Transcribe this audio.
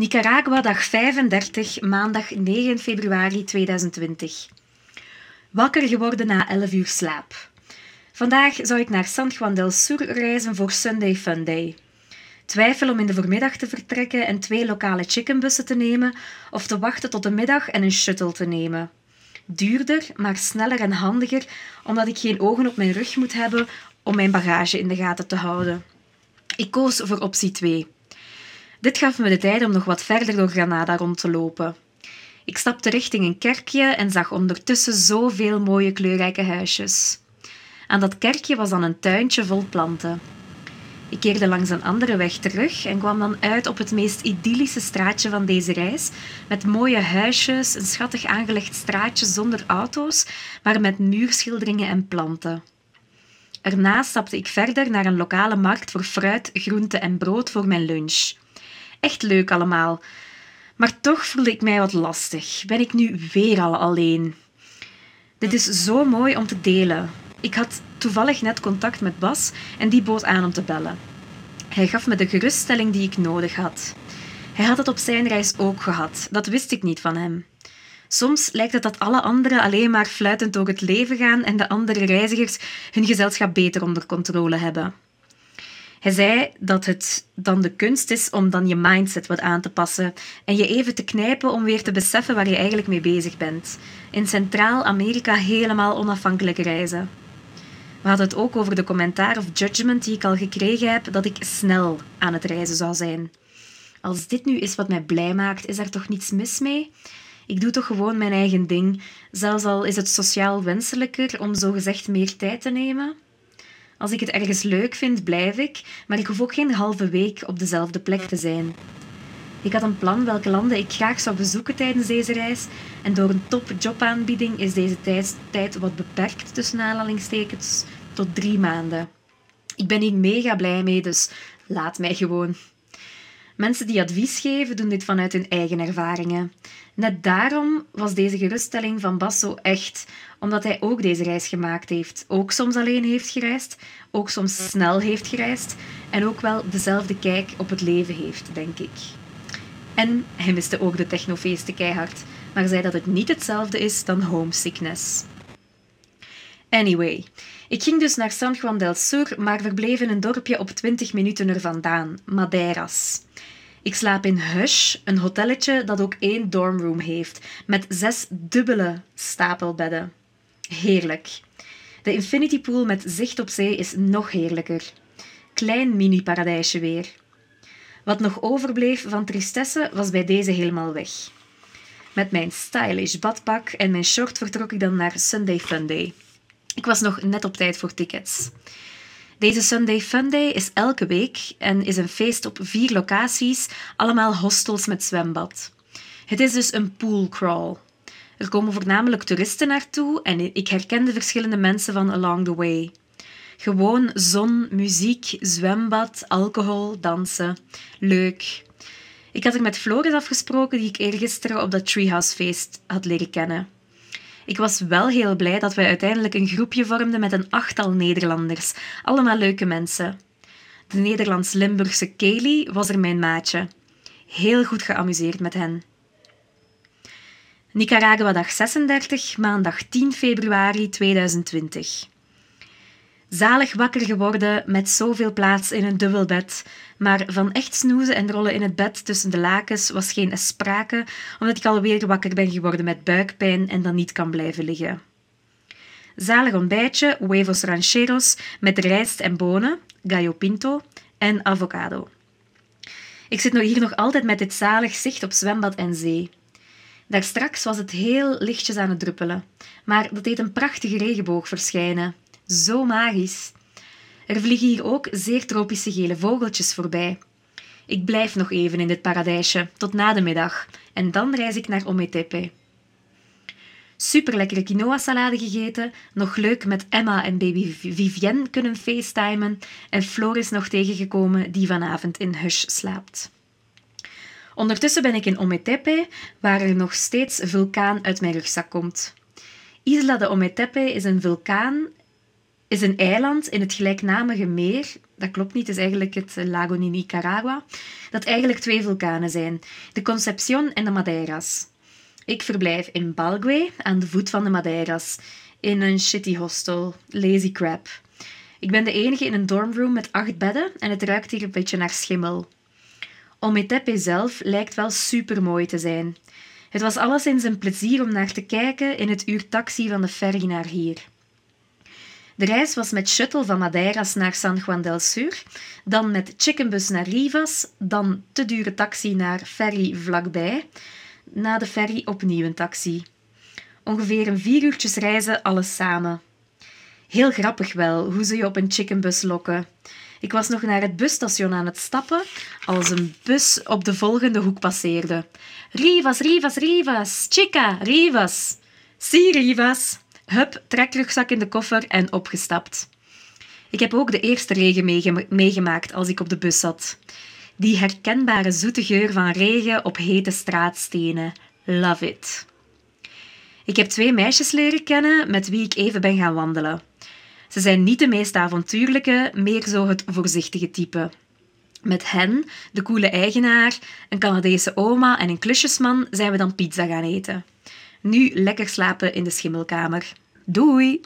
Nicaragua, dag 35, maandag 9 februari 2020. Wakker geworden na 11 uur slaap. Vandaag zou ik naar San Juan del Sur reizen voor Sunday Fun Day. Twijfel om in de voormiddag te vertrekken en twee lokale chickenbussen te nemen of te wachten tot de middag en een shuttle te nemen. Duurder, maar sneller en handiger, omdat ik geen ogen op mijn rug moet hebben om mijn bagage in de gaten te houden. Ik koos voor optie 2. Dit gaf me de tijd om nog wat verder door Granada rond te lopen. Ik stapte richting een kerkje en zag ondertussen zoveel mooie kleurrijke huisjes. Aan dat kerkje was dan een tuintje vol planten. Ik keerde langs een andere weg terug en kwam dan uit op het meest idyllische straatje van deze reis, met mooie huisjes, een schattig aangelegd straatje zonder auto's, maar met muurschilderingen en planten. Erna stapte ik verder naar een lokale markt voor fruit, groente en brood voor mijn lunch. Echt leuk allemaal. Maar toch voelde ik mij wat lastig. Ben ik nu weer al alleen? Dit is zo mooi om te delen. Ik had toevallig net contact met Bas en die bood aan om te bellen. Hij gaf me de geruststelling die ik nodig had. Hij had het op zijn reis ook gehad. Dat wist ik niet van hem. Soms lijkt het dat alle anderen alleen maar fluitend door het leven gaan en de andere reizigers hun gezelschap beter onder controle hebben. Hij zei dat het dan de kunst is om dan je mindset wat aan te passen en je even te knijpen om weer te beseffen waar je eigenlijk mee bezig bent. In Centraal-Amerika helemaal onafhankelijk reizen. We hadden het ook over de commentaar of judgment die ik al gekregen heb dat ik snel aan het reizen zou zijn. Als dit nu is wat mij blij maakt, is er toch niets mis mee? Ik doe toch gewoon mijn eigen ding, zelfs al is het sociaal wenselijker om zogezegd meer tijd te nemen. Als ik het ergens leuk vind, blijf ik, maar ik hoef ook geen halve week op dezelfde plek te zijn. Ik had een plan welke landen ik graag zou bezoeken tijdens deze reis en door een top jobaanbieding is deze tijd wat beperkt tussen aanhalingstekens tot drie maanden. Ik ben hier mega blij mee, dus laat mij gewoon. Mensen die advies geven, doen dit vanuit hun eigen ervaringen. Net daarom was deze geruststelling van Bas zo echt, omdat hij ook deze reis gemaakt heeft. Ook soms alleen heeft gereisd, ook soms snel heeft gereisd en ook wel dezelfde kijk op het leven heeft, denk ik. En hij miste ook de technofeesten keihard, maar zei dat het niet hetzelfde is dan homesickness. Anyway, ik ging dus naar San Juan del Sur, maar verbleef in een dorpje op 20 minuten er vandaan, Madeiras. Ik slaap in Hush, een hotelletje dat ook één dormroom heeft, met zes dubbele stapelbedden. Heerlijk. De infinity pool met zicht op zee is nog heerlijker. Klein mini-paradijsje weer. Wat nog overbleef van tristesse was bij deze helemaal weg. Met mijn stylish badpak en mijn short vertrok ik dan naar Sunday Funday. Ik was nog net op tijd voor tickets. Deze Sunday Funday is elke week en is een feest op vier locaties, allemaal hostels met zwembad. Het is dus een pool crawl. Er komen voornamelijk toeristen naartoe en ik herkende verschillende mensen van along the way. Gewoon zon, muziek, zwembad, alcohol, dansen. Leuk. Ik had er met Floris afgesproken die ik eergisteren op dat Treehouse feest had leren kennen. Ik was wel heel blij dat wij uiteindelijk een groepje vormden met een achttal Nederlanders. Allemaal leuke mensen. De Nederlands-Limburgse Kelly was er mijn maatje. Heel goed geamuseerd met hen. Nicaragua dag 36, maandag 10 februari 2020. Zalig wakker geworden met zoveel plaats in een dubbelbed. Maar van echt snoezen en rollen in het bed tussen de lakens was geen sprake, omdat ik alweer wakker ben geworden met buikpijn en dan niet kan blijven liggen. Zalig ontbijtje, huevos rancheros met rijst en bonen, gallo pinto en avocado. Ik zit hier nog altijd met dit zalig zicht op zwembad en zee. Daarstraks was het heel lichtjes aan het druppelen, maar dat deed een prachtige regenboog verschijnen. Zo magisch. Er vliegen hier ook zeer tropische gele vogeltjes voorbij. Ik blijf nog even in dit paradijsje, tot na de middag, en dan reis ik naar Ometepe. Super lekkere quinoa-salade gegeten, nog leuk met Emma en baby Vivienne kunnen facetimen en Floris nog tegengekomen die vanavond in Hush slaapt. Ondertussen ben ik in Ometepe, waar er nog steeds vulkaan uit mijn rugzak komt. Isla de Ometepe is een vulkaan is een eiland in het gelijknamige meer. Dat klopt niet, het is eigenlijk het Lago in Nicaragua. Dat eigenlijk twee vulkanen zijn: de Concepción en de Madeiras. Ik verblijf in Balgue, aan de voet van de Madeiras, in een shitty hostel, Lazy Crab. Ik ben de enige in een dormroom met acht bedden en het ruikt hier een beetje naar schimmel. Ometepe zelf lijkt wel super mooi te zijn. Het was alleszins een plezier om naar te kijken in het uur taxi van de ferry naar hier. De reis was met shuttle van Madeiras naar San Juan del Sur, dan met chickenbus naar Rivas, dan te dure taxi naar ferry vlakbij, na de ferry opnieuw een taxi. Ongeveer een vier uurtjes reizen alles samen. Heel grappig wel, hoe ze je op een chickenbus lokken. Ik was nog naar het busstation aan het stappen als een bus op de volgende hoek passeerde. Rivas, Rivas, Rivas, chica, Rivas. Si, Rivas. Hup, trekrugzak in de koffer en opgestapt. Ik heb ook de eerste regen meegemaakt als ik op de bus zat. Die herkenbare zoete geur van regen op hete straatstenen. Love it. Ik heb twee meisjes leren kennen met wie ik even ben gaan wandelen. Ze zijn niet de meest avontuurlijke, meer zo het voorzichtige type. Met hen, de coole eigenaar, een Canadese oma en een klusjesman zijn we dan pizza gaan eten. Nu lekker slapen in de schimmelkamer. Doei!